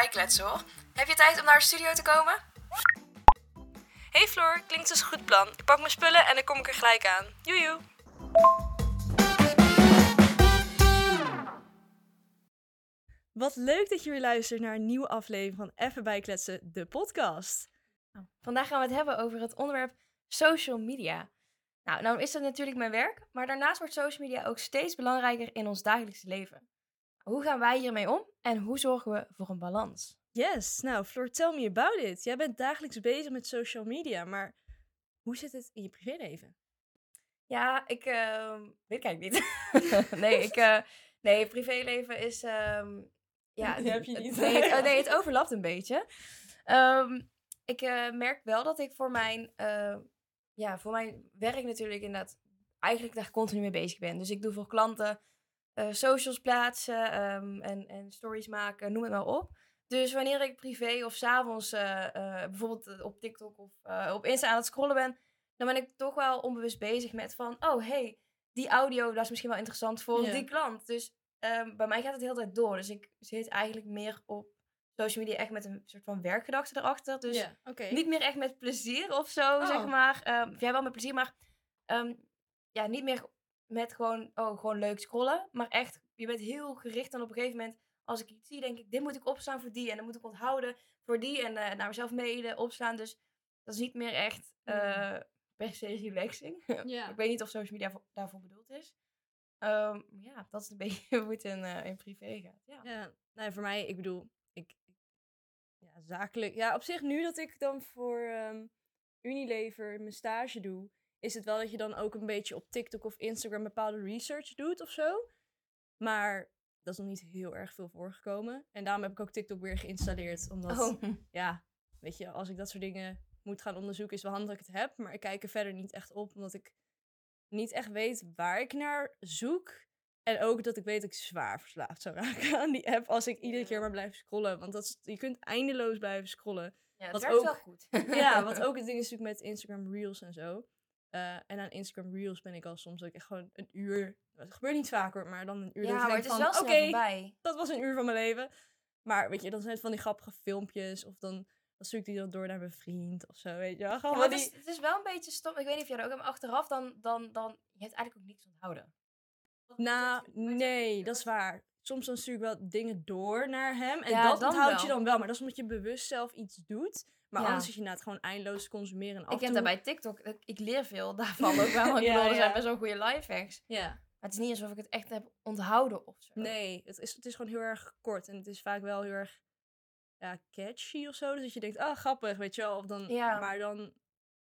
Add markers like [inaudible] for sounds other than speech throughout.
bijkletsen hoor. Heb je tijd om naar de studio te komen? Hey Floor, klinkt als een goed plan. Ik pak mijn spullen en dan kom ik er gelijk aan. Joejoe. Wat leuk dat je weer luistert naar een nieuwe aflevering van Even Bijkletsen, de podcast. Vandaag gaan we het hebben over het onderwerp social media. Nou, nou is dat natuurlijk mijn werk, maar daarnaast wordt social media ook steeds belangrijker in ons dagelijkse leven. Hoe gaan wij hiermee om en hoe zorgen we voor een balans? Yes, nou Floor, tell me about it. Jij bent dagelijks bezig met social media, maar hoe zit het in je privéleven? Ja, ik uh, weet ik niet. [laughs] nee, ik, uh, [laughs] nee, privéleven is. Um, ja, [laughs] Die heb je niet. Nee, het, oh, nee, het overlapt een beetje. Um, ik uh, merk wel dat ik voor mijn, ja, voor mijn werk natuurlijk inderdaad eigenlijk daar continu mee bezig ben. Dus ik doe voor klanten socials plaatsen um, en, en stories maken, noem het maar op. Dus wanneer ik privé of s'avonds uh, uh, bijvoorbeeld op TikTok of op Insta aan het scrollen ben, dan ben ik toch wel onbewust bezig met van, oh hey, die audio, dat is misschien wel interessant voor die klant. Dus um, bij mij gaat het de hele tijd door. Dus ik zit eigenlijk meer op social media echt met een soort van werkgedachte erachter. Dus okay. niet meer echt met plezier of zo, oh. zeg maar. Um, jij wel met plezier, maar um, ja, niet meer met gewoon, oh, gewoon leuk scrollen. Maar echt, je bent heel gericht dan op een gegeven moment als ik iets zie, denk ik, dit moet ik opslaan voor die. En dan moet ik onthouden voor die. En uh, naar mezelf mailen, opslaan. Dus dat is niet meer echt uh, per se relaxing. [laughs] Ja. ik weet niet of social media voor, daarvoor bedoeld is. Um, ja, dat is een [laughs] beetje hoe het in, uh, in privé gaat. Ja, ja nee, voor mij, ik bedoel, ik, ja, zakelijk. Ja, op zich nu dat ik dan voor um, Unilever mijn stage doe, is het wel dat je dan ook een beetje op TikTok of Instagram bepaalde research doet of zo. Maar dat is nog niet heel erg veel voorgekomen. En daarom heb ik ook TikTok weer geïnstalleerd. Omdat, oh. ja, weet je, als ik dat soort dingen moet gaan onderzoeken, is wel handig dat ik het heb. Maar ik kijk er verder niet echt op, omdat ik niet echt weet waar ik naar zoek. En ook dat ik weet dat ik zwaar verslaafd zou raken aan die app als ik iedere keer maar blijf scrollen. Want dat is, je kunt eindeloos blijven scrollen. Ja, wat werkt ook, wel goed. ja, [laughs] wat ook het ding is natuurlijk met Instagram Reels en zo. Uh, en aan Instagram Reels ben ik al soms ook echt gewoon een uur. Het gebeurt niet vaker, maar dan een uur. Ja, maar het is wel oké, dat was een uur van mijn leven. Maar weet je, dan zijn het van die grappige filmpjes. Of dan, dan stuur ik die dan door naar mijn vriend of zo, weet je wel. Gewoon Ja, het, die... is, het is wel een beetje stom. Ik weet niet of jij dat ook hebt, maar achteraf dan, dan, dan... Je hebt eigenlijk ook niks onthouden. Nou, nee, dat is waar. Soms dan stuur ik wel dingen door naar hem. En Ja, dat onthoud je dan wel. Maar dat is omdat je bewust zelf iets doet. Maar Ja. anders is je inderdaad gewoon eindeloos consumeren. En af Ik heb toe... dat bij TikTok. Ik, ik leer veel daarvan ook wel. [laughs] Ik Ja, bedoel, er zijn best wel goede lifehacks. Ja. Maar het is niet alsof ik het echt heb onthouden of zo. Nee, het is, het is gewoon heel erg kort. En het is vaak wel heel erg ja, catchy of zo. Dus dat je denkt, ah, grappig, weet je wel. Of dan, Ja. Maar dan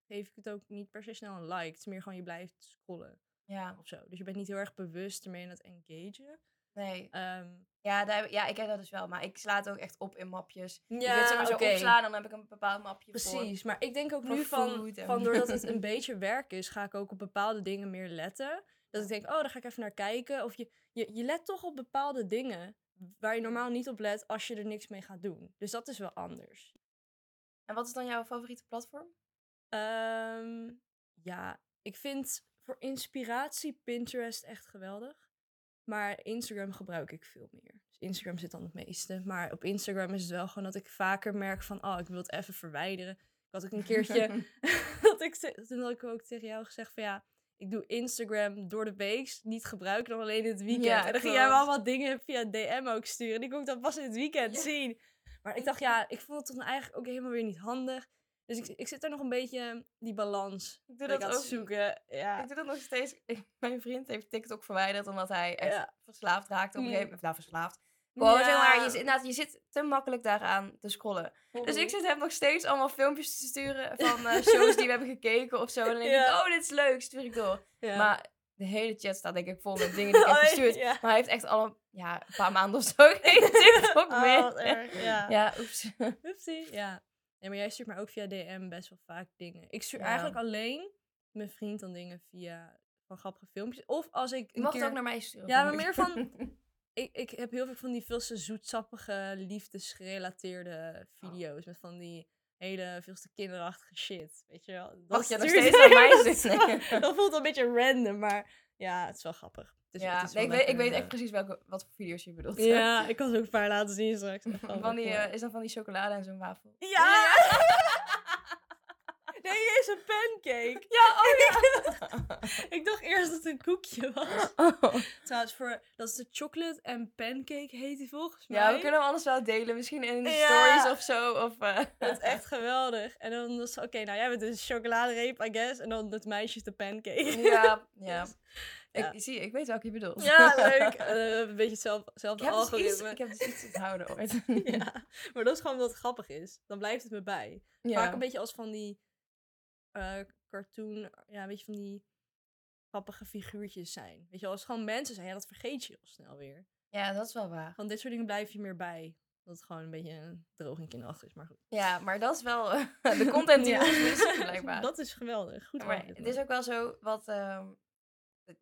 geef ik het ook niet per se snel een like. Het is meer gewoon je blijft scrollen Ja, of zo. Dus je bent niet heel erg bewust ermee aan het engagen. Nee. Ehm, Ja, daar, ja, ik heb dat dus wel. Maar ik sla het ook echt op in mapjes. ja, ik zeg maar zo oké. opslaan dan heb ik een bepaald mapje voor. Precies, maar ik denk ook nu van, en- van doordat het [laughs] een beetje werk is, ga ik ook op bepaalde dingen meer letten. Dat ik denk, oh, daar ga ik even naar kijken. Of je, je, je let toch op bepaalde dingen waar je normaal niet op let als je er niks mee gaat doen. Dus dat is wel anders. En wat is dan jouw favoriete platform? Ehm, ja, ik vind voor inspiratie Pinterest echt geweldig. Maar Instagram gebruik ik veel meer. Dus Instagram zit dan het meeste. Maar op Instagram is het wel gewoon dat ik vaker merk van... Oh, ik wil het even verwijderen. Ik had ook een keertje... [laughs] [laughs] dat ik, toen had ik ook tegen jou gezegd van ja... Ik doe Instagram door de week niet gebruiken dan alleen in het weekend. Ja, en dan ging jij me allemaal dingen via DM ook sturen. Die kon ik dan pas in het weekend Ja. zien. Maar ik dacht, ja, ik vond het toch eigenlijk ook helemaal weer niet handig. Dus ik, ik zit er nog een beetje die balans Ik doe dat ik aan ook. zoeken. Ja. Ik doe dat nog steeds. Ik- mijn vriend heeft TikTok verwijderd omdat hij echt Ja. verslaafd raakte op een gegeven moment. Nou, verslaafd. Gewoon, zeg maar, je, je zit te makkelijk daaraan te scrollen. Dus ik zit hem nog steeds allemaal filmpjes te sturen van eh, shows die we hebben gekeken of zo. En dan denk ik, oh, dit is leuk, stuur ik door. Ja. Maar de hele chat staat denk ik vol met dingen die ik [laughs] heb Oh, gestuurd. ja. Maar hij heeft echt al een, ja, een paar maanden of zo [laughs] geen [laughs] TikTok Oh, meer. erg, ja. Ja, oeps. Oepsie. Ja. Nee, maar jij stuurt mij ook via DM best wel vaak dingen. Ik stuur Ja. eigenlijk alleen mijn vriend dan dingen via van grappige filmpjes. Of als ik Je een mag keer... het ook naar mij sturen. Ja, maar meer van- ik, ik heb heel veel van die veel te zoetsappige, liefdesgerelateerde video's. Met van die hele veel te kinderachtige shit. Weet je wel? Dat Mag je nog steeds naar mij [laughs] wel- Dat voelt een beetje random, maar ja, het is wel grappig. Is, ja, nee, ik, weet, ik weet echt precies welke, wat voor video's je bedoelt. Ja, [laughs] ik kan ze ook een paar laten zien straks. Van die, eh, is dat van die chocolade en zo'n wafel? Ja! [laughs] nee, is een pancake. Ja, oh ja. [laughs] ik dacht eerst dat het een koekje was. Oh. Trouwens, voor, dat is de chocolate en pancake heet die volgens mij. Ja, we kunnen hem anders wel delen. Misschien in de Ja. stories of zo. Of, eh, Dat is echt geweldig. En dan was oké, nou jij bent dus chocoladereep, I guess. En dan het meisje is de pancake. Ja, ja. Dus, ja. Ik, zie, ik weet welke je bedoelt. ja, [laughs] leuk. Eh, een beetje hetzelfde, Ik hetzelfde heb, dus iets, algoritme. ik heb dus iets onthouden [laughs] ooit. ja, maar dat is gewoon wat grappig is. Dan blijft het me bij. Ja. Vaak een beetje als van die eh, cartoon, ja, weet je, van die grappige figuurtjes zijn. Weet je, wel, als het gewoon mensen zijn, ja, dat vergeet je heel snel weer. ja, dat is wel waar. Van dit soort dingen blijf je meer bij. Dat het gewoon een beetje een droog en kinderachtig is, maar goed. Ja, maar dat is wel eh, [laughs] de content die Ja. ons missen, blijkbaar. Dat is geweldig. Goed maar het is ook wel zo wat... ehm,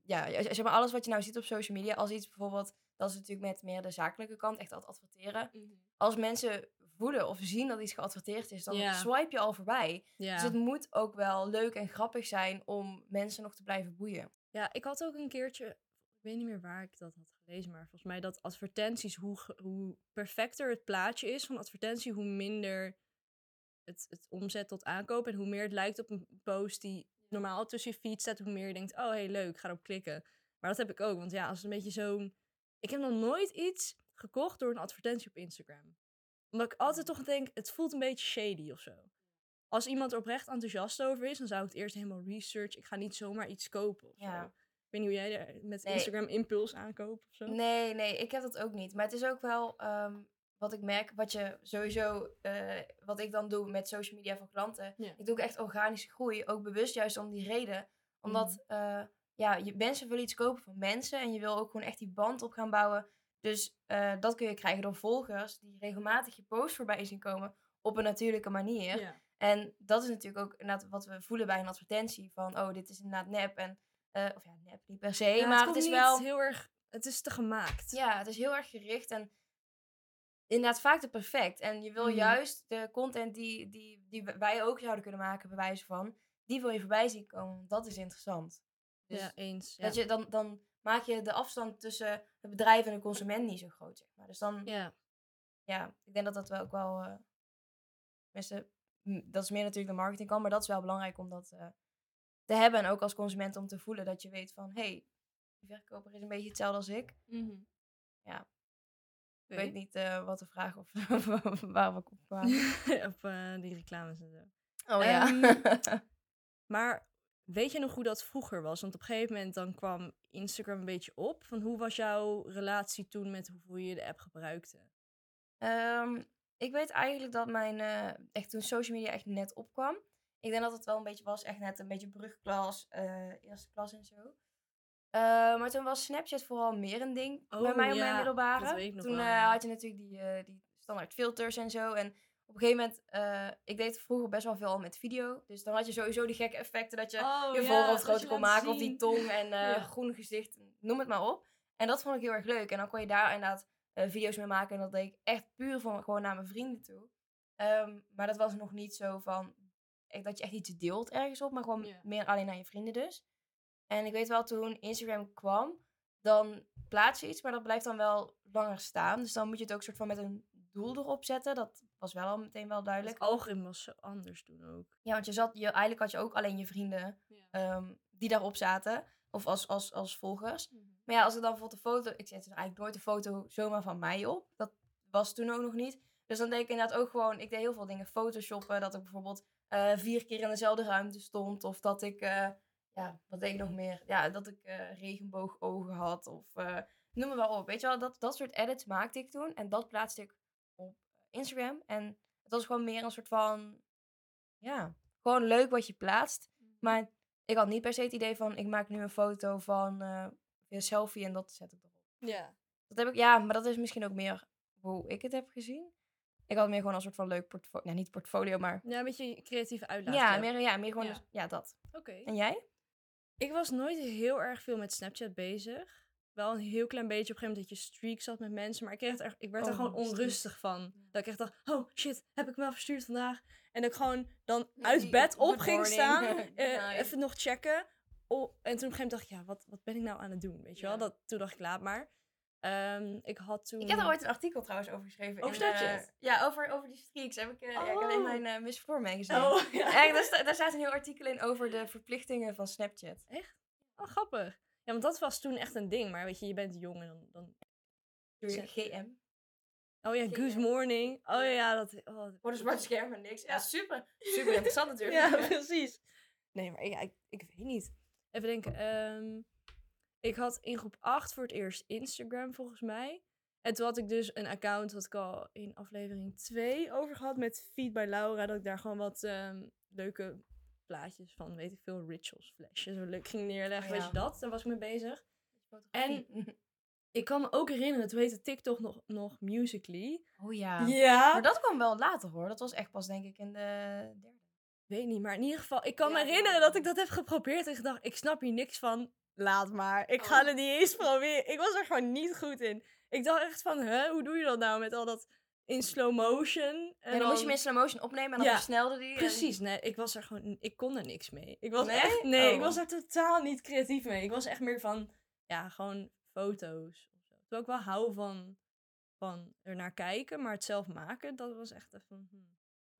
ja, zeg maar alles wat je nou ziet op social media. Als iets bijvoorbeeld... Dat is natuurlijk met meer de zakelijke kant. Echt dat adverteren. Mhm. Als mensen voelen of zien dat iets geadverteerd is... Dan swipe je al voorbij. Dus het moet ook wel leuk en grappig zijn... om mensen nog te blijven boeien. ja, ik had ook een keertje, ik weet niet meer waar ik dat had gelezen, maar volgens mij dat advertenties, hoe, hoe perfecter het plaatje is van advertentie, hoe minder het, het omzet tot aankoop en hoe meer het lijkt op een post die normaal tussen je feed staat, hoe meer je denkt, oh hey leuk, ik ga erop klikken. Maar dat heb ik ook, want ja, als het een beetje zo'n... Ik heb nog nooit iets gekocht door een advertentie op Instagram. Omdat ik altijd toch denk, het voelt een beetje shady of zo. Als iemand er oprecht enthousiast over is, dan zou ik het eerst helemaal research. Ik ga niet zomaar iets kopen of Ja. zo. Ik weet niet hoe jij er met Nee. Instagram impuls aankoopt of zo. Nee, nee, ik heb dat ook niet. Maar het is ook wel ehm, wat ik merk, wat je sowieso, eh, wat ik dan doe met social media voor klanten. Ja. Ik doe ook echt organische groei, ook bewust juist om die reden. Omdat, eh, ja, je, mensen willen iets kopen van mensen en je wil ook gewoon echt die band op gaan bouwen. Dus eh, dat kun je krijgen door volgers die regelmatig je post voorbij zien komen op een natuurlijke manier. Ja. En dat is natuurlijk ook inderdaad wat we voelen bij een advertentie van, oh, dit is inderdaad nep. En, of ja, nep niet per se, Ja, maar het, komt is niet wel... heel erg... Het is te gemaakt. Ja, het is heel erg gericht en inderdaad vaak te perfect. En je wil Mhm. juist de content die, die, die wij ook zouden kunnen maken, bij wijze van, die wil je voorbij zien komen. Dat is interessant. Dus ja, eens. Ja. dat je, dan, dan maak je de afstand tussen het bedrijf en de consument niet zo groot, zeg maar. Dus dan, ja, ja. ik denk dat dat wel ook wel, eh tenminste, m, dat is meer natuurlijk de marketing kan, maar dat is wel belangrijk om dat eh, te hebben. En ook als consument om te voelen dat je weet van, hé, hey, die verkoper is een beetje hetzelfde als ik. Ja. Ik weet niet eh, wat de vraag of [laughs] waar we op kwamen. [laughs] op eh, die reclames en zo. Oh ja. Ehm, [laughs] Maar weet je nog hoe dat vroeger was? Want op een gegeven moment dan kwam Instagram een beetje op. Van hoe was jouw relatie toen met hoe je de app gebruikte? Ehm, ik weet eigenlijk dat mijn, eh, echt toen social media echt net opkwam. Ik denk dat het wel een beetje was, echt net een beetje brugklas, eerste klas en zo. Eh, maar toen was Snapchat vooral meer een ding bij Oh, mij op ja, mijn middelbare. dat weet ik nog toen eh, had je natuurlijk die, eh, die standaard filters en zo. En op een gegeven moment, ik deed vroeger best wel veel al met video. Dus dan had je sowieso die gekke effecten dat je Oh, je voorhoofd groter kon maken. Of die tong en [laughs] Ja. groen gezicht, noem het maar op. En dat vond ik heel erg leuk. En dan kon je daar inderdaad video's mee maken. En dat deed ik echt puur van gewoon naar mijn vrienden toe. Ehm, maar dat was nog niet zo van dat je echt iets deelt ergens op. Maar gewoon meer alleen naar je vrienden dus. En ik weet wel, toen Instagram kwam, dan plaats je iets. Maar dat blijft dan wel langer staan. Dus dan moet je het ook soort van met een doel erop zetten. Dat was wel al meteen wel Het duidelijk. algoritme was zo anders toen ook. Ja, want je zat, je, eigenlijk had je ook alleen je vrienden ehm, die daarop zaten. Of als, als, als volgers. Maar ja, als ik dan bijvoorbeeld een foto... Ik zette er eigenlijk nooit een foto zomaar van mij op. Dat was toen ook nog niet. Dus dan deed ik inderdaad ook gewoon... Ik deed heel veel dingen photoshoppen. Dat ik bijvoorbeeld eh, vier keer in dezelfde ruimte stond. Of dat ik... eh, ja, wat deed ik nog meer? Ja, dat ik eh regenboogogen had. Of eh, noem maar wel op. Weet je wel, dat, dat soort edits maakte ik toen. En dat plaatste ik op Instagram. En het was gewoon meer een soort van... Ja, gewoon leuk wat je plaatst. Maar ik had niet per se het idee van... Ik maak nu een foto van... eh, een selfie en dat zet ik erop. Ja. Dat heb ik, ja, maar dat is misschien ook meer hoe ik het heb gezien. Ik had meer gewoon een soort van leuk portfolio. Nou, niet portfolio, maar. Ja, een beetje creatieve uitlaat. Ja, meer, ja, meer gewoon. Ja. dus- Ja, dat. Oké. En jij? Ik was nooit heel erg veel met Snapchat bezig. Wel een heel klein beetje op een gegeven moment dat je streak zat met mensen. Maar ik, kreeg echt, ik werd er Oh, gewoon onrustig van. Dat ik echt dacht, oh shit, heb ik hem wel verstuurd vandaag? En dat ik gewoon dan uit bed op ging morning. staan. [laughs] eh, Nice. Even nog checken. oh, en toen op een gegeven moment dacht ik, ja, wat, wat ben ik nou aan het doen? Weet je wel? Dat, toen dacht ik, laat maar. Ehm, ik had toen... Ik heb er ooit een artikel trouwens over geschreven. Over eh, Snapchat? ja, over, over die streaks. Heb ik, eh, ja, ik heb in Oh. mijn eh Miss Floor magazine. Oh, ja. [laughs] Daar, daar staat een heel artikel in over de verplichtingen van Snapchat. Oh, grappig. Ja, want dat was toen echt een ding. Maar weet je, je bent jong en dan... dan... GM. Oh ja, GM. Good Morning. Oh ja, dat... Oh, Voor een zwart scherm en niks. Ja, super. Super interessant [laughs] natuurlijk. Ja, precies. Nee, maar ja, ik, ik weet niet. Even denken. ehm, ik had in groep 8 voor het eerst Instagram, volgens mij. En toen had ik dus een account, wat ik al in aflevering 2 over gehad, met Feed bij Laura. Dat ik daar gewoon wat ehm, leuke plaatjes van, weet ik veel, rituals flesjes, zo leuk ging neerleggen. Oh ja. Weet je dat? Daar was ik mee bezig. Fotografie. Ik kan me ook herinneren, toen heette TikTok nog, nog Musical.ly. Oh ja. Maar Ja. dat kwam wel later hoor. Dat was echt pas denk ik in de derde. Weet niet, maar in ieder geval, ik kan me herinneren dat ik dat heb geprobeerd en gedacht, ik snap hier niks van. Laat maar, ik Oh. ga het niet eens proberen. Ik was er gewoon niet goed in. Ik dacht echt van, hè, hoe doe je dat nou met al dat in slow motion? En dan, moest je hem in slow motion opnemen en dan Ja, versnelde die. en- Precies, nee, ik was er gewoon, ik kon er niks mee. Ik was Nee? echt, nee, ik Oh. was er totaal niet creatief mee. Ik was echt meer van, ja, gewoon foto's. Terwijl ik wel hou van, van er naar kijken, maar het zelf maken, dat was echt even, hm,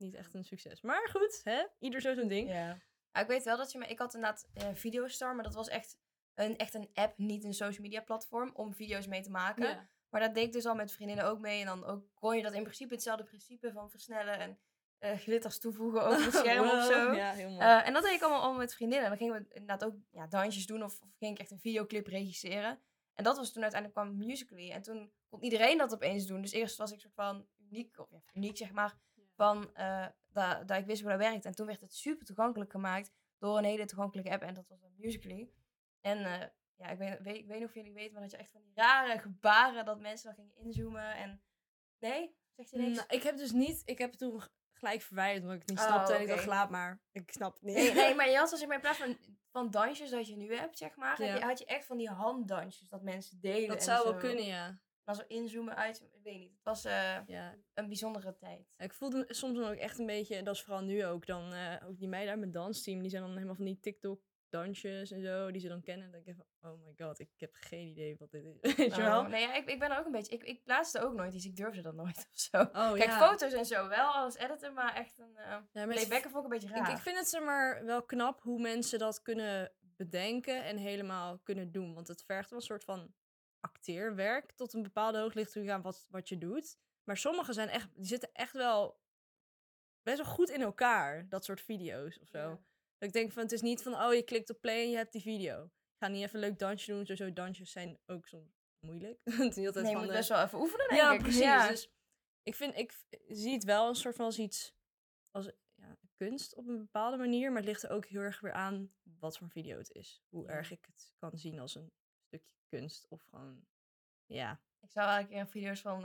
niet echt een succes. Maar goed, hè, ieder zo zijn ding. Ja. Ja, ik weet wel dat je me... Ik had inderdaad eh Videostar, maar dat was echt een, echt een app, niet een social media platform, om video's mee te maken. Ja. Maar dat deed ik dus al met vriendinnen ook mee. En dan ook kon je dat in principe hetzelfde principe van versnellen en eh, glitters toevoegen over het [laughs] scherm of zo. Ja, heel mooi. Eh, en dat deed ik allemaal, allemaal met vriendinnen. En dan gingen we inderdaad ook ja, dansjes doen of, of ging ik echt een videoclip regisseren. En dat was toen uiteindelijk kwam Musical.ly. En toen kon iedereen dat opeens doen. Dus eerst was ik soort van uniek, of ja, uniek zeg maar, van eh, dat, dat ik wist hoe dat werkt. En toen werd het super toegankelijk gemaakt door een hele toegankelijke app. En dat was dan Musical.ly. En eh, ja, ik weet, weet, ik weet niet of jullie weten, maar dat je echt van die rare gebaren dat mensen dan gingen inzoomen. En nee, zegt je niks? Nou, ik heb dus niet, ik heb het toen gelijk verwijderd omdat ik het niet Oh, snapte. En ik dacht, laat maar. Ik snap het niet. Nee, nee, [laughs] maar je had maar, in plaats van, van dansjes dat je nu hebt, zeg maar, Ja. had je echt van die handdansjes dat mensen deden. dat zou wel kunnen, ja. Dan zo inzoomen uit, ik weet niet. Het was eh, ja. een bijzondere tijd. Ik voelde me soms dan ook echt een beetje, dat is vooral nu ook, dan eh, ook die meiden uit mijn dansteam, die zijn dan helemaal van die TikTok dansjes en zo, die ze dan kennen. En dan denk ik van, oh my god, ik heb geen idee wat dit is. [laughs] Weet je wel? Oh, nee, ja, ik, ik ben er ook een beetje. Ik, ik plaatste ook nooit, dus ik durfde dat nooit [laughs] of zo. Oh, Kijk, ja. foto's en zo wel, alles editen, maar echt een. eh Ja, playbacken vond ik een beetje Ik, raar. ik vind het zeg maar wel knap hoe mensen dat kunnen bedenken en helemaal kunnen doen. Want het vergt wel een soort van acteerwerk tot een bepaalde hoogte ligt aan wat, wat je doet. Maar sommige zijn echt, die zitten echt wel best wel goed in elkaar, dat soort video's of zo. Ja. Dat ik denk van, het is niet van, oh je klikt op play en je hebt die video. Ik ga niet even een leuk dansje doen, sowieso dansjes zijn ook soms moeilijk. [laughs] het is niet altijd nee, je moet de- best wel even oefenen, denk ja, ik. precies. Ja. Dus ik vind, ik zie het wel een soort van als iets, als ja, kunst op een bepaalde manier. Maar het ligt er ook heel erg weer aan wat voor video het is. Hoe erg ik het kan zien als een stukje kunst of gewoon, ja. Ik zou eigenlijk een video's van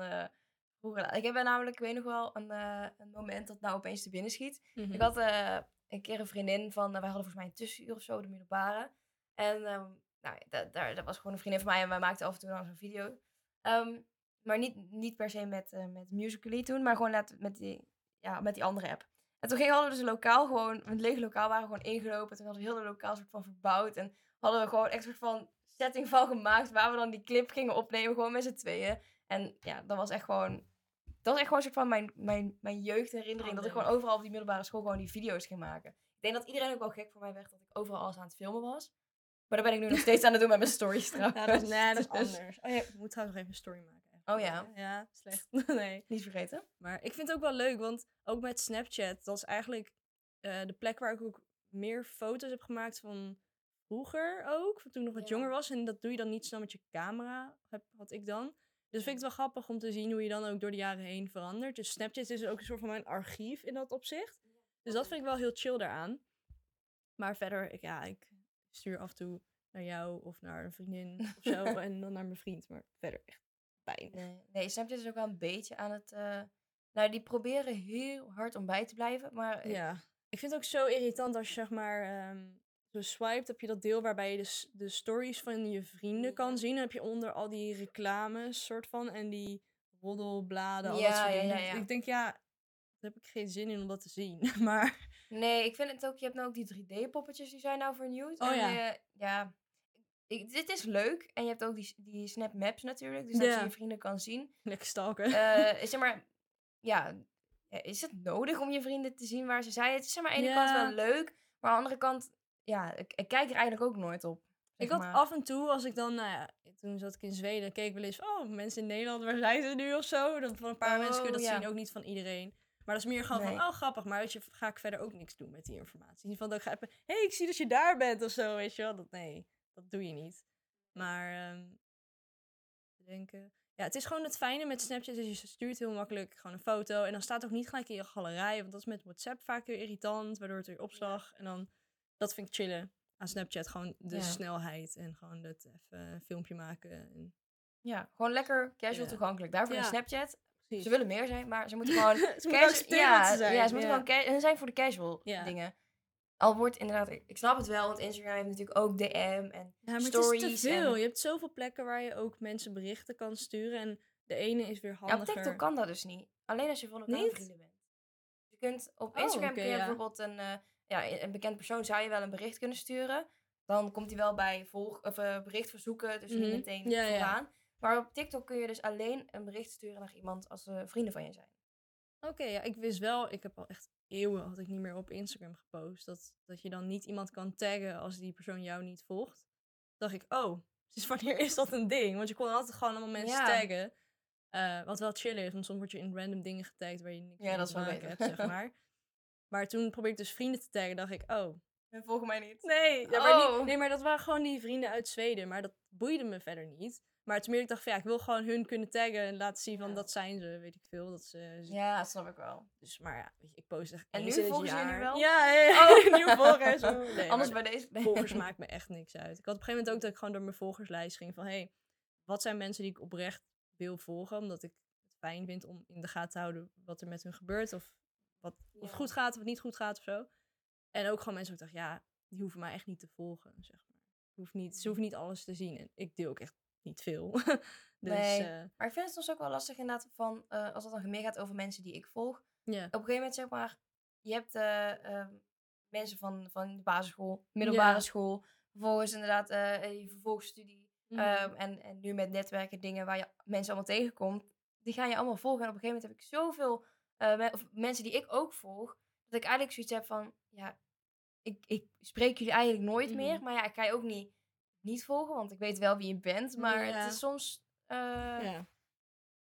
vroeger. la- Ik heb namelijk, ik weet nog wel, een, eh, een moment dat nou opeens te binnen schiet. Ik had eh, een keer een vriendin van, eh, wij hadden volgens mij een tussenuur of zo, de middelbare. En ehm, nou, da- daar, dat was gewoon een vriendin van mij en wij maakten af en toe dan zo'n video. Ehm, maar niet, niet per se met, eh met Musical.ly toen, maar gewoon met die, ja, met die andere app. En toen gingen, hadden we dus lokaal gewoon, een leeg lokaal waren we gewoon ingelopen. Toen hadden we heel de lokaal soort van verbouwd. En hadden we gewoon echt soort van setting van gemaakt waar we dan die clip gingen opnemen, gewoon met z'n tweeën. En ja, dat was echt gewoon, dat was echt gewoon een soort van mijn, mijn, mijn jeugdherinnering. Oh, dat ik gewoon overal op die middelbare school gewoon die video's ging maken. Ik denk dat iedereen ook wel gek voor mij werd dat ik overal alles aan het filmen was. Maar dat ben ik nu nog [laughs] steeds aan het doen met mijn stories trouwens. Ja, dat is, nee, dat is Dus anders. Oh ja, ik moet trouwens nog even een story maken. Oh ja? Ja, slecht. [laughs] nee. Niet vergeten. Maar ik vind het ook wel leuk, want ook met Snapchat, dat is eigenlijk eh, de plek waar ik ook meer foto's heb gemaakt van vroeger ook, van toen ik nog wat Ja. jonger was. En dat doe je dan niet snel met je camera, heb, had ik dan. Dus vind ik het wel grappig om te zien hoe je dan ook door de jaren heen verandert. Dus Snapchat is ook een soort van mijn archief in dat opzicht. Dus dat vind ik wel heel chill daaraan. Maar verder, ik, ja, ik stuur af en toe naar jou of naar een vriendin of zo. [laughs] en dan naar mijn vriend. Maar verder echt pijn. Nee, nee Snapchat is ook wel een beetje aan het... eh, nou, die proberen heel hard om bij te blijven. Maar Ja. Ik vind het ook zo irritant als je zeg maar ehm zo swipet, heb je dat deel waarbij je de, de stories van je vrienden kan zien. Dan heb je onder al die reclames soort van en die roddelbladen, al Ja, dat soort ja, dingen. ja, ja. Ik denk ja, daar heb ik geen zin in om dat te zien. [laughs] maar Nee, ik vind het ook, je hebt nou ook die 3D-poppetjes, die zijn nou vernieuwd. Oh en, ja. ja, ik, dit is leuk. En je hebt ook die, die Snap Maps natuurlijk, dus dat je je vrienden kan zien. Lekker stalken. Eh, [laughs] zeg maar, ja, is het nodig om je vrienden te zien waar ze zijn? Het is zeg maar aan de ene kant wel leuk, maar aan de andere kant, ja, ik, ik kijk er eigenlijk ook nooit op. Ik had maar. af en toe, als ik dan, nou ja, toen zat ik in Zweden, keek ik wel eens van, oh, mensen in Nederland, waar zijn ze nu of zo? Dan van een paar mensen kun je Oh, dat ja. zien, ook niet van iedereen. Maar dat is meer gewoon Nee. van, oh, grappig, maar weet je, ga ik verder ook niks doen met die informatie. Van dat ik ga even, hé, hey, ik zie dat je daar bent of zo, weet je wel. Dat, nee, dat doe je niet. Maar, ehm, te denken... Ja, het is gewoon het fijne met Snapchat, is je stuurt heel makkelijk gewoon een foto. En dan staat het ook niet gelijk in je galerij, want dat is met WhatsApp vaak weer irritant, waardoor het weer opslag. En dan, dat vind ik chillen aan Snapchat, gewoon de Ja. snelheid en gewoon het even een filmpje maken. En, Ja, gewoon lekker casual Ja. toegankelijk. Daarvoor is Snapchat. precies. Ze willen meer zijn, maar ze moeten [laughs] gewoon... Ze moeten ja, dat ze zijn. Ja, ze moeten gewoon... Hun zijn voor de casual dingen. Al wordt inderdaad... Ik snap het wel, want Instagram heeft natuurlijk ook DM en... Ja, maar het is stories te veel. en- Je hebt zoveel plekken waar je ook mensen berichten kan sturen. En de ene is weer Ja, op handiger. TikTok kan dat dus niet. Alleen als je van elkaar vrienden bent. Je kunt op Oh, Instagram kun je ja. bijvoorbeeld een, eh, ja, een bekend persoon zou je wel een bericht kunnen sturen. Dan komt hij wel bij volg of, eh, bericht verzoeken, dus Mhm. niet meteen Ja. Maar op TikTok kun je dus alleen een bericht sturen naar iemand als ze vrienden van je zijn. Oké, ja, ik wist wel, ik heb al echt eeuwen had ik niet meer op Instagram gepost. Dat, dat je dan niet iemand kan taggen als die persoon jou niet volgt. dacht ik, oh, dus wanneer is dat een ding? Want je kon altijd gewoon allemaal mensen Ja. taggen. Eh, wat wel chill is, want soms word je in random dingen getagd waar je niks Ja, mee dat is wel maken beter. hebt, zeg [laughs] maar. Maar toen probeerde ik dus vrienden te taggen, dacht ik, oh, En volg mij niet. Nee, ja, maar Oh. niet, nee, maar dat waren gewoon die vrienden uit Zweden. Maar dat boeide me verder niet. Maar toen meer ik dacht van ja, ik wil gewoon hun kunnen taggen en laten zien van Ja. dat zijn ze, weet ik veel. Dat ze, Ja, dat snap ik wel. Dus, maar ja, weet je, ik post echt En nu volgen ze nu wel? Ja, ja. Oh. [laughs] nieuwe volgers. [laughs] Nee, Anders bij deze... volgers maakt me echt niks uit. Ik had op een gegeven moment ook dat ik gewoon door mijn volgerslijst ging van... hey, wat zijn mensen die ik oprecht wil volgen? Omdat ik het fijn vind om in de gaten te houden wat er met hun gebeurt. Of wat of het goed gaat of het niet goed gaat of zo. En ook gewoon mensen ik dacht, ja, die hoeven mij echt niet te volgen, zeg maar. Hoeft niet, ze hoeven niet alles te zien. En ik deel ook echt niet veel. [laughs] dus Nee. eh, Maar ik vind het soms ook wel lastig inderdaad van... eh, als het dan meer gaat over mensen die ik volg. op een gegeven moment zeg maar, je hebt eh, ehm, mensen van, van de basisschool, middelbare school, vervolgens inderdaad je vervolgstudie Mhm. ehm, en, en nu met netwerken dingen waar je mensen allemaal tegenkomt, die gaan je allemaal volgen. En op een gegeven moment heb ik zoveel eh, of mensen die ik ook volg, dat ik eigenlijk zoiets heb van, ja, ik, ik spreek jullie eigenlijk nooit meer, maar ja, ik ga je ook niet, niet volgen, want ik weet wel wie je bent, maar Ja. het is soms... eh, ja.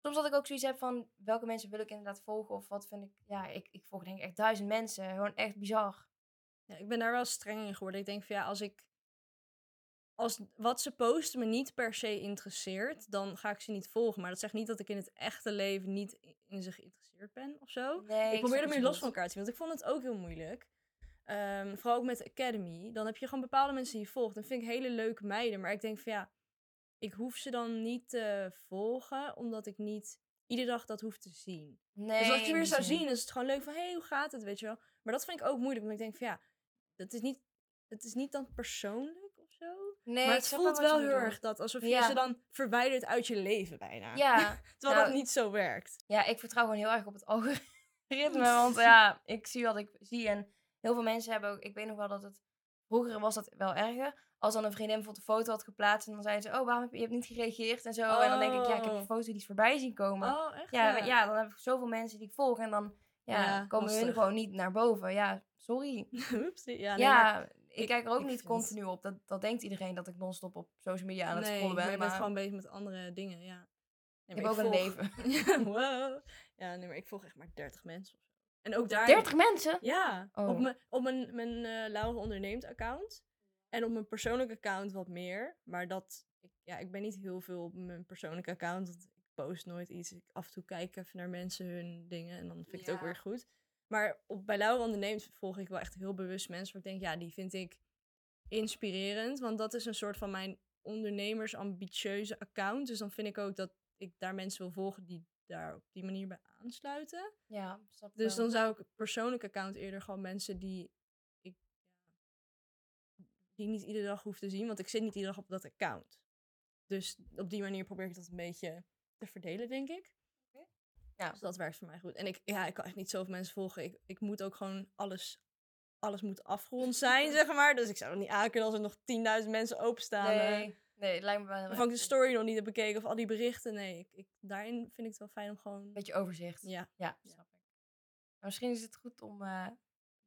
Soms dat ik ook zoiets heb van welke mensen wil ik inderdaad volgen of wat vind ik. Ja, ik, ik volg denk ik echt duizend mensen. Gewoon echt bizar. Ja, ik ben daar wel streng in geworden. Ik denk van ja, als ik. Als wat ze posten me niet per se interesseert, dan ga ik ze niet volgen. Maar dat zegt niet dat ik in het echte leven niet in ze geïnteresseerd ben of zo. Nee, ik probeer er meer los van elkaar te zien. Want ik vond het ook heel moeilijk. Ehm, vooral ook met de Academy. Dan heb je gewoon bepaalde mensen die je volgt. Dan vind ik hele leuke meiden. Maar ik denk van ja, ik hoef ze dan niet te volgen, omdat ik niet iedere dag dat hoef te zien. Nee, dus als je weer zou zien, is het gewoon leuk van, hé, hey, hoe gaat het, weet je wel. Maar dat vind ik ook moeilijk, want ik denk van, ja, dat is niet, het is niet dan persoonlijk. Nee, maar het voelt wel heel erg dat, alsof je ze dan verwijdert uit je leven bijna. Ja, [laughs] Terwijl nou, dat niet zo werkt. ja, ik vertrouw gewoon heel erg op het algoritme. [laughs] want ja, ik zie wat ik zie. En heel veel mensen hebben ook. Ik weet nog wel dat het. Vroeger was dat wel erger. Als dan een vriendin bijvoorbeeld een foto had geplaatst. En dan zeiden ze: Oh, waarom heb je, je hebt niet gereageerd? En zo. En dan denk ik: Ja, ik heb Oh. een foto die is voorbij zien komen. Oh, echt? ja, ja. dan heb ik zoveel mensen die ik volg. En dan ja, Ja, komen hun lastig. gewoon niet naar boven. Ja, sorry. [laughs] Oeps, ja, nee, ik, kijk er ook niet continu op. Dat, dat denkt iedereen dat ik non-stop op social media aan het nee, scrollen ben. maar je bent gewoon bezig met andere dingen, ja. Nee, ik heb ook een leven. [laughs] Ja, wow. Ja, nee, maar ik volg echt maar 30 mensen of zo. En ook daar... 30 mensen? Ja, Oh. op mijn, op mijn, mijn eh Laura onderneemt account. En op mijn persoonlijke account wat meer. Maar dat, ik, ja, ik ben niet heel veel op mijn persoonlijke account. Want ik post nooit iets. Ik af en toe kijk even naar mensen hun dingen. En dan vind ik het ook weer goed. Maar op, bij Laura onderneemt volg ik wel echt heel bewust mensen. Waar ik denk, ja, die vind ik inspirerend. Want dat is een soort van mijn ondernemersambitieuze account. Dus dan vind ik ook dat ik daar mensen wil volgen die daar op die manier bij aansluiten. Ja, Dus dan zou ik persoonlijk account eerder gewoon mensen die ik die ik niet iedere dag hoef te zien, want ik zit niet iedere dag op dat account. Dus op die manier probeer ik dat een beetje te verdelen, denk ik. Ja. Dus dat werkt voor mij goed. En ik, ja, ik kan echt niet zoveel mensen volgen. Ik, ik moet ook gewoon alles alles moet afgerond zijn, [laughs] zeg maar. Dus ik zou het niet aankunnen als er nog 10.000 mensen openstaan. Nee, nee, het lijkt me wel erg ik de story nog niet heb bekeken of al die berichten. Nee, ik, ik, daarin vind ik het wel fijn om gewoon... Beetje overzicht. Ja. Ja, snap ik. Maar misschien is het goed om eh,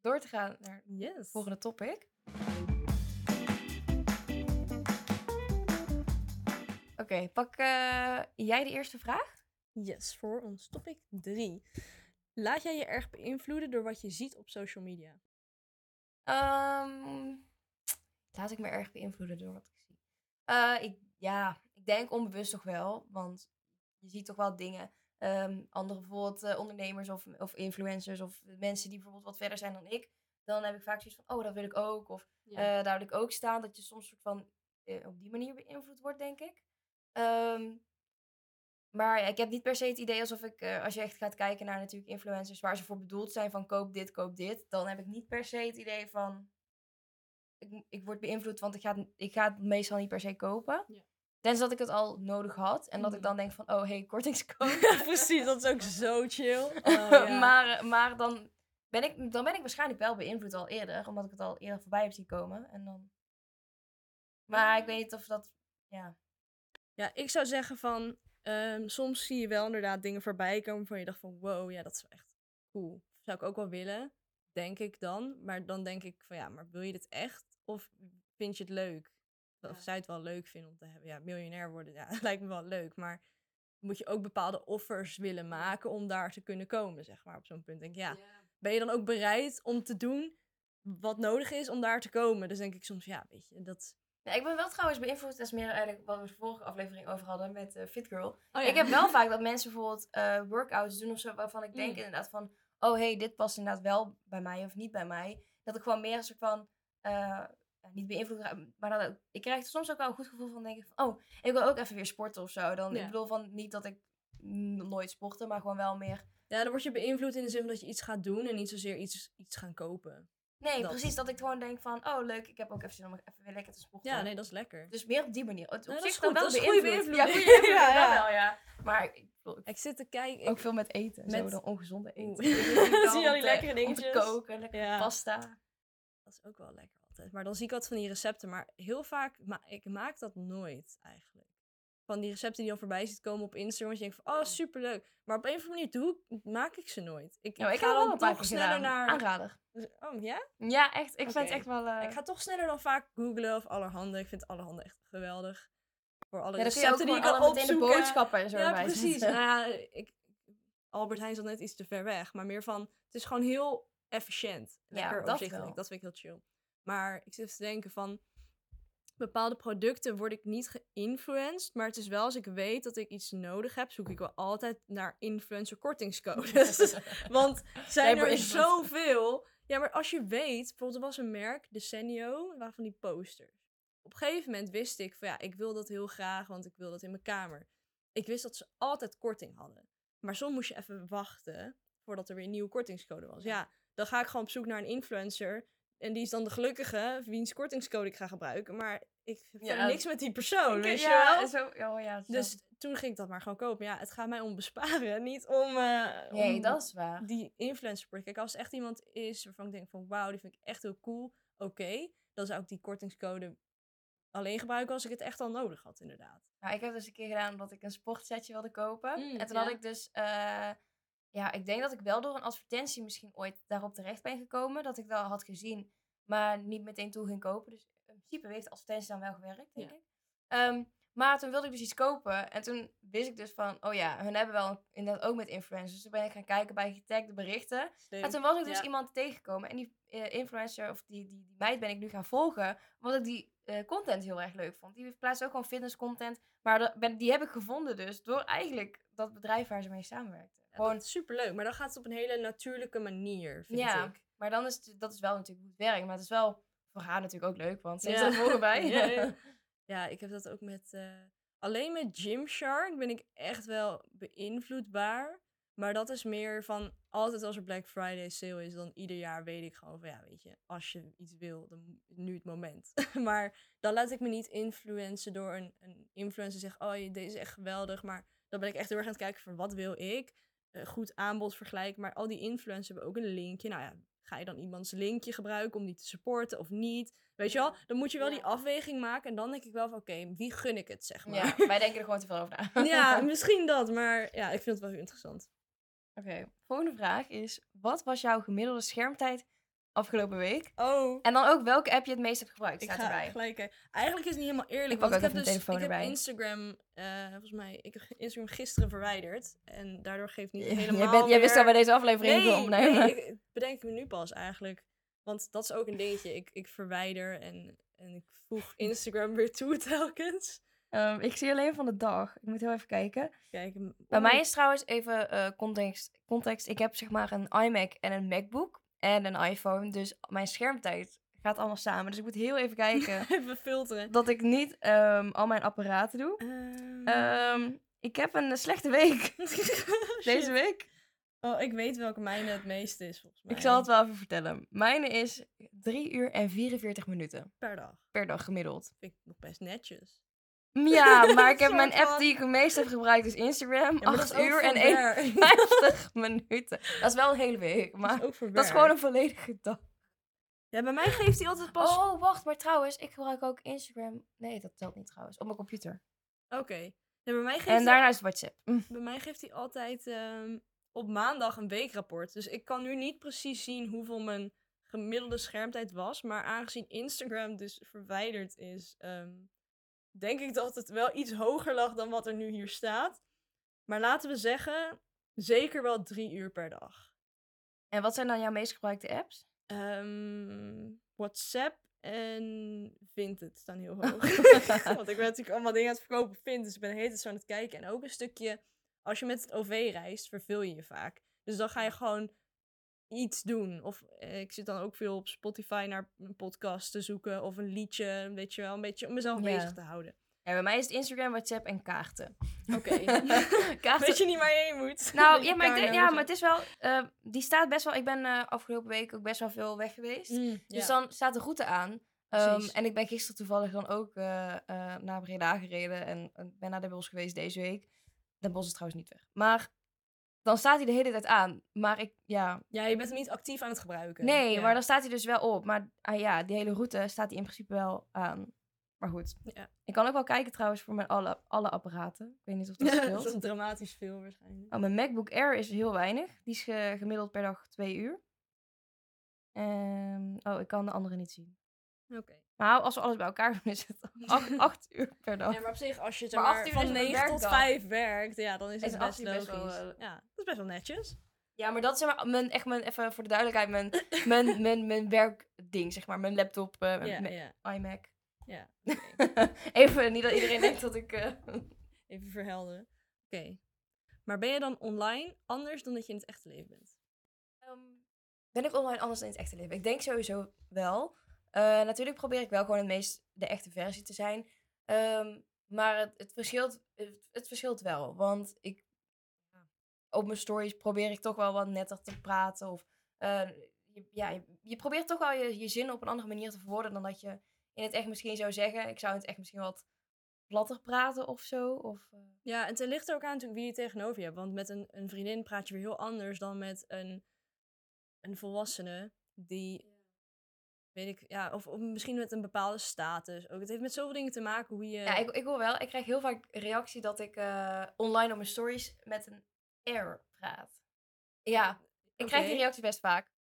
door te gaan naar het Yes. volgende topic. Oké, pak eh, jij de eerste vraag? Yes, voor ons topic 3. Laat jij je erg beïnvloeden door wat je ziet op social media? Ehm, laat ik me erg beïnvloeden door wat ik zie. Eh, ik, ja, ik denk onbewust toch wel. Want je ziet toch wel dingen. ehm andere bijvoorbeeld eh, ondernemers of, of influencers of mensen die bijvoorbeeld wat verder zijn dan ik. Dan heb ik vaak zoiets van, oh, dat wil ik ook. Of eh, daar wil ik ook staan. Dat je soms soort van op die manier beïnvloed wordt, denk ik. Ehm, maar ik heb niet per se het idee alsof ik, eh, als je echt gaat kijken naar natuurlijk influencers waar ze voor bedoeld zijn van koop dit, koop dit. Dan heb ik niet per se het idee van, ik, ik word beïnvloed, want ik ga, het- ik ga het meestal niet per se kopen. Ja. Tenzij dat ik het al nodig had. En dat ik Mhm. dan denk van, oh hey, kortingscode. [laughs] Precies, dat is ook zo chill. [laughs] Oh, ja. maar, maar dan, ben ik, dan ben ik waarschijnlijk wel beïnvloed al eerder. Omdat ik het al eerder voorbij heb zien komen. En dan... Maar ik weet niet of dat... Ja. Ja, ik zou zeggen van, ehm, soms zie je wel inderdaad dingen voorbij komen waarvan je dacht van, wow, ja, dat is wel echt cool. Zou ik ook wel willen, denk ik dan. Maar dan denk ik van, ja, maar wil je dit echt? Of vind je het leuk? Of Ja. zou je het wel leuk vinden om te hebben? Ja, miljonair worden, ja, [laughs] lijkt me wel leuk. Maar moet je ook bepaalde offers willen maken om daar te kunnen komen, zeg maar, op zo'n punt. Denk ik, ja, ben je dan ook bereid om te doen wat nodig is om daar te komen? Dus denk ik soms, ja, weet je, dat... Ja, ik ben wel trouwens beïnvloed. Dat is meer eigenlijk wat we de vorige aflevering over hadden met eh Fit Girl. Oh, Ik heb wel vaak dat mensen bijvoorbeeld eh, workouts doen of zo. Waarvan ik denk Mm. inderdaad van... Oh hey, dit past inderdaad wel bij mij of niet bij mij. Dat ik gewoon meer een soort van... eh, niet beïnvloed maar dat, ik krijg er soms ook wel een goed gevoel van denk ik van, oh, ik wil ook even weer sporten of zo. Dan, Ja. Ik bedoel van niet dat ik nooit sporten, maar gewoon wel meer Ja, dan word je beïnvloed in de zin van dat je iets gaat doen en niet zozeer iets, iets gaan kopen. Nee, Dat. precies. Dat ik gewoon denk van, oh leuk, ik heb ook even zin om even weer lekker te sporten. Ja, nee, dat is lekker. Dus meer op die manier. Het, op dat zich is dan goed, wel dat is goede beïnvloed. Ja, goede [laughs] beïnvloeding, Ja, dat ja. wel, ja. Maar ik, ik- zit te kijken. ook veel met eten. Zo, Met- dan ongezonde [laughs] eten. Zie je al die lekkere dingetjes? koken, lekker Ja. pasta. Dat is ook wel lekker altijd. Maar dan zie ik wat van die recepten. Maar heel vaak, ma ik maak dat nooit eigenlijk. Van die recepten die dan voorbij ziet komen op Instagram. Dat je denkt van, oh superleuk. Maar op een of andere manier doe maak ik ze nooit. Ik, Nou, ik ga dan toch sneller gedaan. naar... Aanrader. Oh ja? Ja, echt. Ik vind het echt wel... eh, Ik ga toch sneller dan vaak googlen of allerhande. Ik vind allerhande echt geweldig. Voor alle ja, recepten die ik kan meteen de opzoeken. boodschappen en zo Ja, erbij precies. Nou ja, ik, Albert Heijn is al net iets te ver weg. Maar meer van, het is gewoon heel efficiënt. Ja, Lekker dat overzichtelijk. wel. Dat vind ik heel chill. Maar ik zit te denken van, bepaalde producten word ik niet geïnfluenced. Maar het is wel als ik weet dat ik iets nodig heb, zoek ik wel altijd naar influencer kortingscodes. [laughs] Want zijn er zoveel. Ja, maar als je weet, bijvoorbeeld er was een merk, Decenio, waarvan die posters. Op een gegeven moment wist ik van ja, ik wil dat heel graag, want ik wil dat in mijn kamer. Ik wist dat ze altijd korting hadden. Maar soms moest je even wachten voordat er weer een nieuwe kortingscode was. Ja, dan ga ik gewoon op zoek naar een influencer. En die is dan de gelukkige, wiens kortingscode ik ga gebruiken. Maar ik heb Ja, niks met die persoon, weet je ja, wel? Zo, oh, ja, zo. Dus toen ging ik dat maar gewoon kopen. Ja, het gaat mij om besparen, niet om... eh, nee, om dat is waar. die influencer. Kijk, als het echt iemand is waarvan ik denk van wauw, die vind ik echt heel cool. Oké, dan zou ik die kortingscode alleen gebruiken als ik het echt al nodig had, inderdaad. Nou, ik heb dus een keer gedaan omdat ik een sportsetje wilde kopen. Mm, en toen ja. had ik dus... eh, ja, ik denk dat ik wel door een advertentie misschien ooit daarop terecht ben gekomen. Dat ik dat had gezien, maar niet meteen toe ging kopen. Dus in principe heeft de advertentie dan wel gewerkt, denk Ja. ik. Ehm, maar toen wilde ik dus iets kopen. En toen wist ik dus van, oh ja, hun hebben wel inderdaad ook met influencers. Dus toen ben ik gaan kijken bij getagde berichten. En toen was ik dus Ja. iemand tegengekomen. En die eh, influencer, of die, die, die meid ben ik nu gaan volgen. Omdat ik die eh, content heel erg leuk vond. Die plaatst ook gewoon fitness content. Maar dat ben, die heb ik gevonden dus door eigenlijk dat bedrijf waar ze mee samenwerkten. Gewoon, is superleuk, maar dan gaat het op een hele natuurlijke manier, vind ja, ik. maar dan is het, dat is wel natuurlijk hoe het werkt. Maar het is wel voor haar natuurlijk ook leuk, want ze Ja. er volgen bij. [laughs] [laughs] Ja, ik heb dat ook met... eh, alleen met Gymshark ben ik echt wel beïnvloedbaar. Maar dat is meer van altijd als er Black Friday sale is, dan ieder jaar weet ik gewoon van ja, weet je, als je iets wil, dan is nu het moment. [laughs] maar dan laat ik me niet influencen door een, een influencer zegt, oh deze is echt geweldig. Maar dan ben ik echt heel erg aan het kijken van wat wil ik. Eh, goed aanbod vergelijken. Maar al die influencers hebben ook een linkje. Nou ja, ga je dan iemands linkje gebruiken om die te supporten of niet? Weet je wel, dan moet je wel die afweging maken. En dan denk ik wel van, oké, wie gun ik het, zeg maar. Ja, wij denken er gewoon te veel over na. [laughs] Ja, [laughs] misschien dat, maar ja, ik vind het wel heel interessant. Oké, volgende vraag is: wat was jouw gemiddelde schermtijd afgelopen week? Oh, En dan ook welke app je het meest hebt gebruikt, ik ga erbij. gelijk. Eigenlijk is het niet helemaal eerlijk, Ik want ik heb dus ik heb. Instagram, eh, volgens mij, ik heb Instagram gisteren verwijderd. En daardoor geeft niet Jij helemaal Jij wist al bij deze aflevering nee, opnemen. nee, ik, bedenk me nu pas eigenlijk. Want dat is ook een dingetje. Ik, ik verwijder en, en ik voeg [laughs] Instagram weer toe [laughs] telkens. Ehm, ik zie alleen van de dag. Ik moet heel even kijken. Kijk, Bij mij is trouwens even eh, context, context. Ik heb zeg maar een iMac en een MacBook en een iPhone. Dus mijn schermtijd gaat allemaal samen. Dus ik moet heel even kijken [laughs] even filteren. dat ik niet ehm, al mijn apparaten doe. Ehm, Ehm, ik heb een slechte week [laughs] deze [laughs] week. Oh, ik weet welke mijne het meeste is, volgens mij. Ik zal het wel even vertellen. Mijne is 3 uur en 44 minuten Per dag. per dag gemiddeld. Vind ik nog best netjes. [laughs] Ja, maar ik heb mijn app van. die ik het meest heb gebruikt is Instagram. Ja, maar dat 8 is ook uur en werk. 51 [laughs] minuten. Dat is wel een hele week, Dat maar is dat is gewoon een volledige dag. Ja, bij mij geeft hij altijd pas... Oh, wacht, maar trouwens, ik gebruik ook Instagram. Nee, dat telt niet trouwens. Op mijn computer. Oké. Ja, bij mij geeft En hij- daarna is WhatsApp. Hm. Bij mij geeft hij altijd ehm, op maandag een weekrapport. Dus ik kan nu niet precies zien hoeveel mijn gemiddelde schermtijd was. Maar aangezien Instagram dus verwijderd is, ehm, denk ik dat het wel iets hoger lag dan wat er nu hier staat. Maar laten we zeggen, zeker wel drie uur per dag. En wat zijn dan jouw meest gebruikte apps? Ehm, WhatsApp en Vinted staan heel hoog. [laughs] Want ik ben natuurlijk allemaal dingen aan het verkopen op Vinted. Dus ik ben de hele tijd zo aan het kijken. En ook een stukje, als je met het OV reist, verveel je je vaak. Dus dan ga je gewoon iets doen. Of eh, ik zit dan ook veel op Spotify naar een podcast te zoeken. Of een liedje, weet je wel. Een beetje om mezelf Ja. bezig te houden. Ja, bij mij is het Instagram, WhatsApp en kaarten. Oké. [laughs] kaarten. Weet je niet waar je heen moet? Nou, ja maar, ik denk, ja, maar het is wel... eh, die staat best wel... Ik ben eh, afgelopen week ook best wel veel weg geweest. Mm, Dus dan staat de route aan. Ehm, en ik ben gisteren toevallig dan ook eh, naar Breda gereden. En ben naar Den Bosch geweest deze week. Den Bosch is trouwens niet weg. Maar dan staat hij de hele tijd aan. Maar ik, ja... Ja, je bent hem niet actief aan het gebruiken. Nee, Ja. maar dan staat hij dus wel op. Maar ah, ja, die hele route staat hij in principe wel aan. Maar goed. Ja. Ik kan ook wel kijken trouwens voor mijn alle, alle apparaten. Ik weet niet of dat [laughs] dat scheelt. is dramatisch veel waarschijnlijk. Oh, mijn MacBook Air is heel weinig. Die is ge- gemiddeld per dag twee uur. Ehm, oh, ik kan de andere niet zien. Oké. Maar als we alles bij elkaar doen, is het [laughs] acht, acht uur per dag. Ja, maar op zich, als je Maar van is een 9 tot werkdag. 5 werkt, ja, dan is het best logisch. best wel, eh, ja, dat is best wel netjes. Ja, maar dat is zeg maar mijn, echt mijn, even voor de duidelijkheid, mijn, [laughs] mijn, mijn, mijn werkding, zeg maar. Mijn laptop, eh, mijn, Ja, mijn ja, iMac. ja. [laughs] even, niet dat iedereen denkt dat ik... eh, Even verhelderen. Oké. Maar ben je dan online anders dan dat je in het echte leven bent? Ehm, ben ik online anders dan in het echte leven? Ik denk sowieso wel. Eh, natuurlijk probeer ik wel gewoon het meest de echte versie te zijn. Ehm, maar het, het, verschilt, het, verschilt wel. Want ik, op mijn stories probeer ik toch wel wat netter te praten. Of eh, je, ja, je, probeert toch wel je, je zin op een andere manier te verwoorden dan dat je in het echt misschien zou zeggen. Ik zou in het echt misschien wat platter praten of zo. Of, eh, Ja, het ligt er ook aan natuurlijk wie je tegenover je hebt. Want met een, een vriendin praat je weer heel anders dan met een, een volwassene die, weet ik, ja, of, of misschien met een bepaalde status. Ook, het heeft met zoveel dingen te maken hoe je... Ja, ik, ik wil wel. Ik krijg heel vaak reactie dat ik eh, online op mijn stories met een air praat. Ja, ik krijg die reactie best vaak.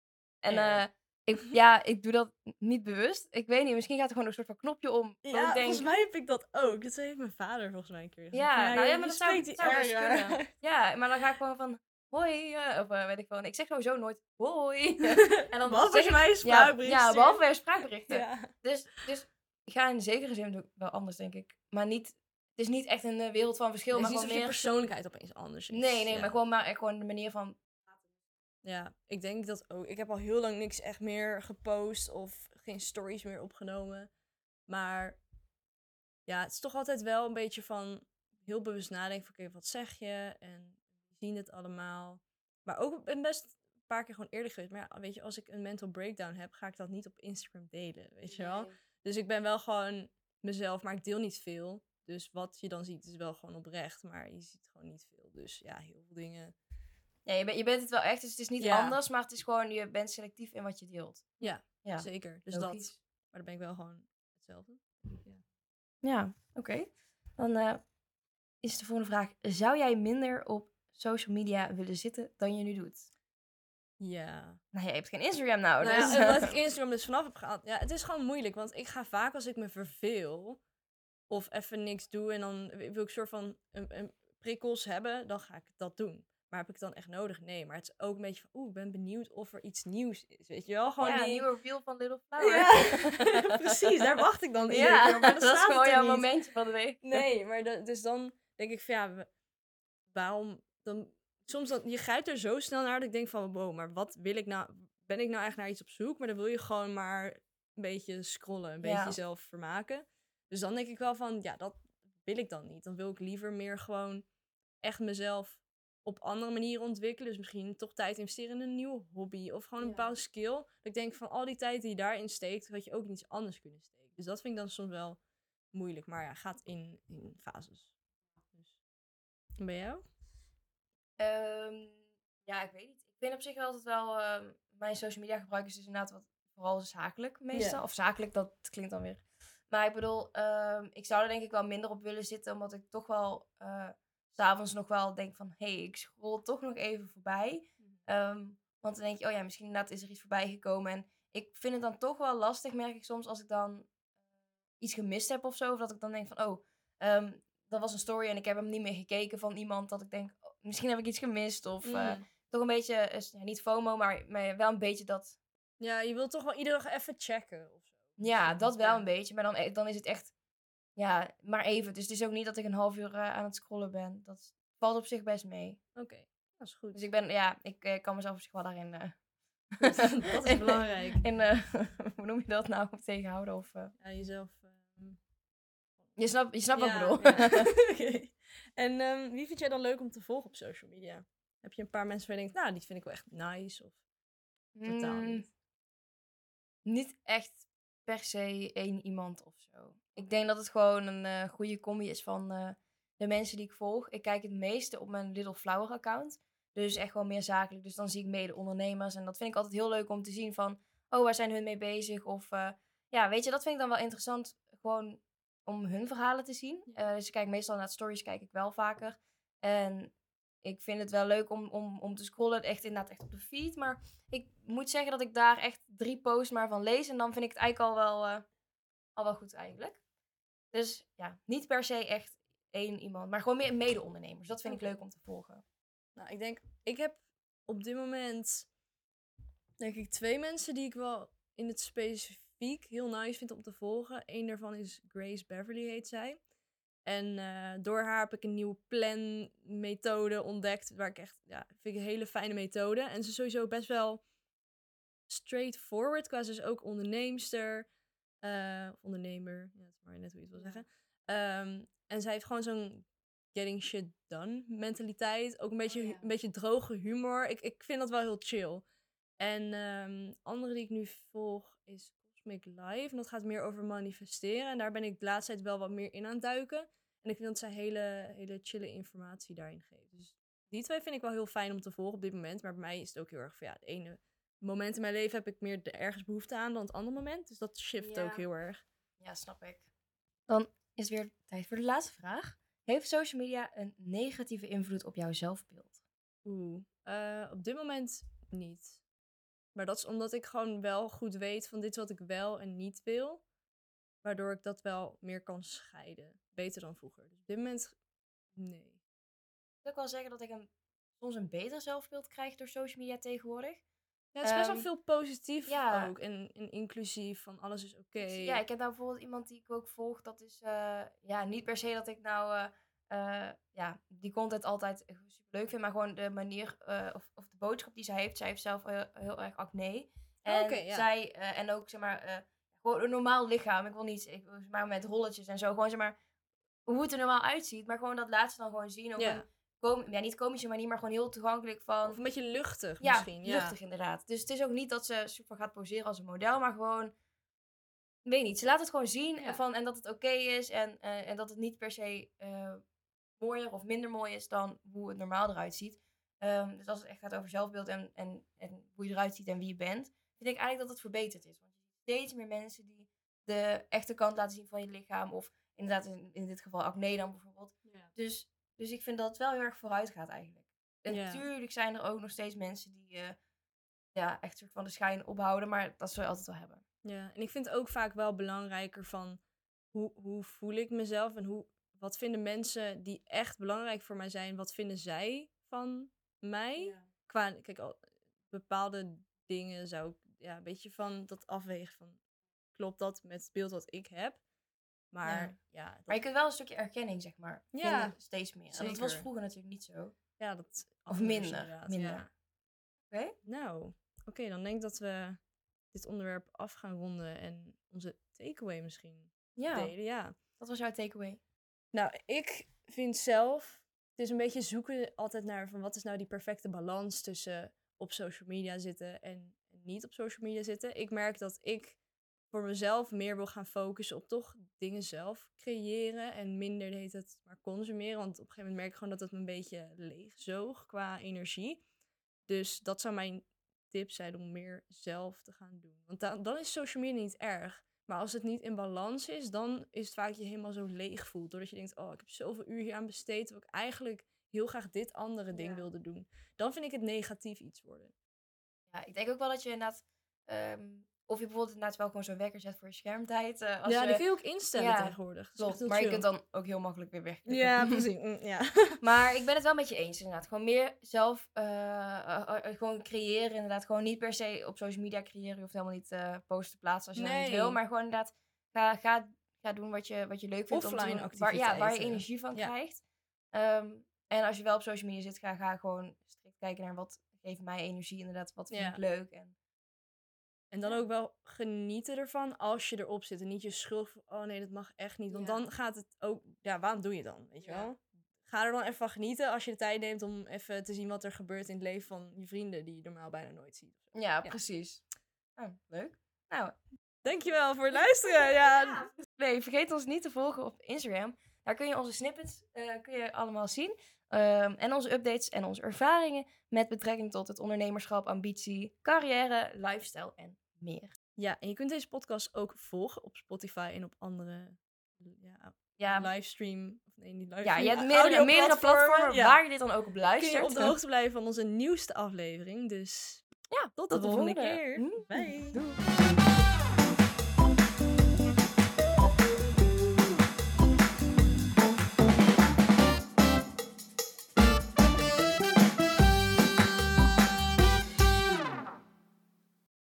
En Air. eh, ik, [laughs] ja, ik doe dat niet bewust. Ik weet niet, misschien gaat er gewoon een soort van knopje om. Ja, ik denk, volgens mij heb ik dat ook. Dat heeft mijn vader volgens mij een keer gezegd. Ja, nou ja, maar dat zou, zou kunnen. [laughs] Ja, maar dan ga ik gewoon van hoi, eh, of eh, weet ik wel. Ik zeg sowieso nooit hoi. [laughs] en dan Behalve als je mij een ja, ja, behalve bij spraakberichten. Ja. Dus, dus ik ga in zekere zin wel anders, denk ik. Maar niet, het is niet echt een eh, wereld van verschil, Het is maar niet alsof je meer... persoonlijkheid opeens anders is. Nee, nee, Ja. maar gewoon, maar gewoon de manier van... Ja, ik denk dat ook. Ik heb al heel lang niks echt meer gepost of geen stories meer opgenomen. Maar ja, het is toch altijd wel een beetje van heel bewust nadenken van oké, wat zeg je? En zien het allemaal. Maar ook ben best een paar keer gewoon eerlijk geweest. Maar ja, weet je, als ik een mental breakdown heb, ga ik dat niet op Instagram delen, weet je wel? Dus ik ben wel gewoon mezelf, maar ik deel niet veel. Dus wat je dan ziet is wel gewoon oprecht, maar je ziet gewoon niet veel. Dus ja, heel veel dingen Ja, je, bent je bent het wel echt, dus het is niet Ja. anders, maar het is gewoon, je bent selectief in wat je deelt. Ja. Zeker. Dus dat. Maar dan ben ik wel gewoon hetzelfde. Ja. Ja, oké. Dan eh, is de volgende vraag. Zou jij minder op social media willen zitten dan je nu doet? ja. Nou, jij hebt geen Instagram nou, Nou dus... ja, omdat ik Instagram dus vanaf heb gehaald. Ja, het is gewoon moeilijk, want ik ga vaak als ik me verveel of even niks doe en dan wil ik soort van een, een prikkels hebben, dan ga ik dat doen. Maar heb ik het dan echt nodig? Nee, maar het is ook een beetje van, oeh, ik ben benieuwd of er iets nieuws is, weet je wel? Gewoon ja, die... nieuwe reel van Little [laughs] Flower. [laughs] Ja, precis, daar wacht ik dan iedere Ja, keer op, [laughs] dat is gewoon jouw niet. momentje van de week. Nee, maar dus dan denk ik van ja, waarom dan? Soms dan, je grijpt er zo snel naar dat ik denk van wow, maar wat wil ik nou? Ben ik nou echt naar iets op zoek? Maar dan wil je gewoon maar een beetje scrollen, een beetje Ja. jezelf vermaken. Dus dan denk ik wel van ja, dat wil ik dan niet. Dan wil ik liever meer gewoon echt mezelf op andere manieren ontwikkelen. Dus misschien toch tijd investeren in een nieuwe hobby of gewoon een Ja. bepaalde skill. Dat ik denk van al die tijd die je daarin steekt, had je ook iets anders kunnen steken. Dus dat vind ik dan soms wel moeilijk. Maar ja, gaat in, in fases. Dus. En bij jou? Ehm, ja, ik weet niet. Ik vind op zich wel altijd wel... ehm, mijn social media gebruik is dus inderdaad wat, vooral zakelijk meestal. Of zakelijk, dat klinkt dan weer. Maar ik bedoel, ehm, ik zou er denk ik wel minder op willen zitten. Omdat ik toch wel... s s'avonds nog wel denk van... Hé, hey, ik scroll toch nog even voorbij. Ehm, want dan denk je, oh ja, misschien inderdaad is er iets voorbij gekomen. En ik vind het dan toch wel lastig, merk ik soms, als ik dan eh, iets gemist heb of zo. Of dat ik dan denk van, oh, dat was een story en ik heb hem niet meer gekeken van iemand. Dat ik denk, misschien heb ik iets gemist. Of eh, Mm. toch een beetje, eh, ja, niet FOMO, maar, maar wel een beetje dat... Ja, je wilt toch wel iedere dag even checken of zo. Ja, dat wel een beetje. Maar dan, e- dan is het echt, ja, maar even. Dus het is ook niet dat ik een half uur eh, aan het scrollen ben. Dat valt op zich best mee. Oké, dat is goed. Dus ik ben, ja, ik kan mezelf op zich wel daarin... [laughs] dat is [laughs] belangrijk. Eh, [laughs] hoe noem je dat nou? Tegenhouden of... Ja, jezelf... Je snapt, je snapt wat ik bedoel. [laughs] [laughs] En ehm, wie vind jij dan leuk om te volgen op social media? Heb je een paar mensen waar je denkt, nou, die vind ik wel echt nice? Of totaal Mm, niet? niet echt per se één iemand of zo. Ik denk dat het gewoon een eh, goede combi is van eh, de mensen die ik volg. Ik kijk het meeste op mijn Little Flower account. Dus echt wel meer zakelijk. Dus dan zie ik mede ondernemers. En dat vind ik altijd heel leuk om te zien van... Oh, waar zijn hun mee bezig? Of eh, ja, weet je, dat vind ik dan wel interessant. Gewoon om hun verhalen te zien. Dus ik kijk meestal naar stories, kijk ik wel vaker. En ik vind het wel leuk om, om, om te scrollen. Echt inderdaad echt op de feed. Maar ik moet zeggen dat ik daar echt drie posts maar van lees. En dan vind ik het eigenlijk al wel, eh, al wel goed eigenlijk. Dus ja, niet per se echt één iemand. Maar gewoon meer mede-ondernemers. Dat vind ik leuk om te volgen. Nou, ik denk, ik heb op dit moment, denk ik, twee mensen die ik wel in het specifiek heel nice vind om te volgen. Eén daarvan is Grace Beverly, heet zij. En eh, door haar heb ik een nieuwe planmethode ontdekt, waar ik echt, ja, vind ik een hele fijne methode. En ze is sowieso best wel straightforward, qua ze is ook onderneemster, eh, of ondernemer, ja, dat is maar net hoe je het wil zeggen. Ehm, en zij heeft gewoon zo'n getting shit done mentaliteit. Ook een beetje, Oh, ja. een beetje droge humor. Ik, ik vind dat wel heel chill. En ehm andere die ik nu volg is Cosmic Life. En dat gaat meer over manifesteren. En daar ben ik de laatste tijd wel wat meer in aan het duiken. En ik vind dat zij hele, hele chille informatie daarin geeft. Dus die twee vind ik wel heel fijn om te volgen op dit moment. Maar bij mij is het ook heel erg van ja, het ene moment in mijn leven heb ik meer de- ergens behoefte aan dan het andere moment. Dus dat shift Ja. ook heel erg. Ja, snap ik. Dan is het weer tijd voor de laatste vraag. Heeft social media een negatieve invloed op jouw zelfbeeld? Oeh, eh, op dit moment niet. Maar dat is omdat ik gewoon wel goed weet van dit is wat ik wel en niet wil. Waardoor ik dat wel meer kan scheiden. Beter dan vroeger. Dus op dit moment, nee. Ik wil ook wel zeggen dat ik een, soms een beter zelfbeeld krijg door social media tegenwoordig. Ja, het is best wel Ehm, veel positief ja. ook. En, en inclusief van alles is oké. Ja, ik heb nou bijvoorbeeld iemand die ik ook volg. Dat is eh, ja, niet per se dat ik nou eh, eh, ja, die content altijd super leuk vind. Maar gewoon de manier eh, of, of de boodschap die zij heeft. Zij heeft zelf heel, heel erg acne. En, Oh, ja. zij, eh, en ook zeg maar, gewoon een normaal lichaam. Ik wil niet, ik, maar met rolletjes en zo. Gewoon zeg maar, hoe het er normaal uitziet. Maar gewoon dat laat ze dan gewoon zien. Op Ja. een kom, ja, niet komische manier, maar gewoon heel toegankelijk van... Of een beetje luchtig Ja, misschien. Ja, luchtig inderdaad. Dus het is ook niet dat ze super gaat poseren als een model, maar gewoon... Weet niet, ze laat het gewoon zien Ja. en, van, en dat het oké is en, en dat het niet per se mooier of minder mooi is dan hoe het normaal eruit ziet. Ehm, dus als het echt gaat over zelfbeeld en, en, en hoe je eruit ziet en wie je bent, vind ik eigenlijk dat het verbeterd is. Want je ziet steeds meer mensen die de echte kant laten zien van je lichaam. Of inderdaad in, in dit geval acne dan bijvoorbeeld. Dus, dus ik vind dat het wel heel erg vooruit gaat eigenlijk. En Ja. natuurlijk zijn er ook nog steeds mensen die eh, ja, echt soort van de schijn ophouden. Maar dat zul je altijd wel hebben. Ja, en ik vind het ook vaak wel belangrijker van hoe, hoe voel ik mezelf en hoe, wat vinden mensen die echt belangrijk voor mij zijn, wat vinden zij van mij? Qua, kijk, al, bepaalde dingen zou ik ja, een beetje van dat afwegen van, klopt dat met het beeld wat ik heb? Maar Ja. ja, dat, Maar je kunt wel een stukje erkenning, zeg maar, Ja, vinden steeds meer. En dat was vroeger natuurlijk niet zo. ja, dat Of minder, minder. ja. Oké? Nou, oké, dan denk ik dat we dit onderwerp af gaan ronden en onze takeaway misschien Ja, delen. Ja. dat was jouw takeaway. Nou, ik vind zelf, het is een beetje zoeken altijd naar van wat is nou die perfecte balans tussen op social media zitten en niet op social media zitten. Ik merk dat ik voor mezelf meer wil gaan focussen op toch dingen zelf creëren en minder deed het maar consumeren. Want op een gegeven moment merk ik gewoon dat het me een beetje leegzoog qua energie. Dus dat zou mijn tip zijn om meer zelf te gaan doen. Want dan, dan is social media niet erg. Maar als het niet in balans is, dan is het vaak dat je helemaal zo leeg voelt. Doordat je denkt, oh, ik heb zoveel uur hier aan besteed, terwijl ik eigenlijk heel graag dit andere ding Ja. wilde doen. Dan vind ik het negatief iets worden. Ja, ik denk ook wel dat je inderdaad... ehm, of je bijvoorbeeld inderdaad wel gewoon zo'n wekker zet voor je schermtijd. eh, als ja, je, die kun je ook instellen ja, tegenwoordig. Klopt, maar je kunt dan ook heel makkelijk weer weg. Ja, [laughs] precies. Mm, ja. [laughs] Maar ik ben het wel met je eens, inderdaad. Gewoon meer zelf eh, eh, gewoon creëren, inderdaad. Gewoon niet per se op social media creëren. Je hoeft helemaal niet posten plaatsen als je dat niet Nee. wil. Maar gewoon inderdaad, ga, ga, ga doen wat je, wat je leuk vindt. om te Offline doen, waar, ja, waar je energie van Ja. krijgt. Ehm, en als je wel op social media zit, ga, ga gewoon strikt kijken naar wat geeft mij energie. Inderdaad, wat vind ik leuk. En, En dan Ja. ook wel genieten ervan als je erop zit. En niet je schuld van, oh nee, dat mag echt niet. Want Ja. dan gaat het ook, ja, waarom doe je dan? Weet je Ja. wel? Ga er dan even van genieten als je de tijd neemt om even te zien wat er gebeurt in het leven van je vrienden die je normaal bijna nooit ziet. ja, precies. Oh, leuk. Nou, Dankjewel voor het [laughs] luisteren. Ja, Nee, vergeet ons niet te volgen op Instagram. Daar kun je onze snippets eh, kun je allemaal zien. Ehm, en onze updates en onze ervaringen met betrekking tot het ondernemerschap, ambitie, carrière, lifestyle en meer. ja, en je kunt deze podcast ook volgen op Spotify en op andere ja, Ja, livestream. Of nee, niet livestream. ja je hebt [laughs] meerdere, meerdere platformen Ja. waar je dit dan ook op Kun luistert. je op de hoogte blijven van onze nieuwste aflevering. Dus Ja, tot de volgende keer. Hm? Bye. Doei.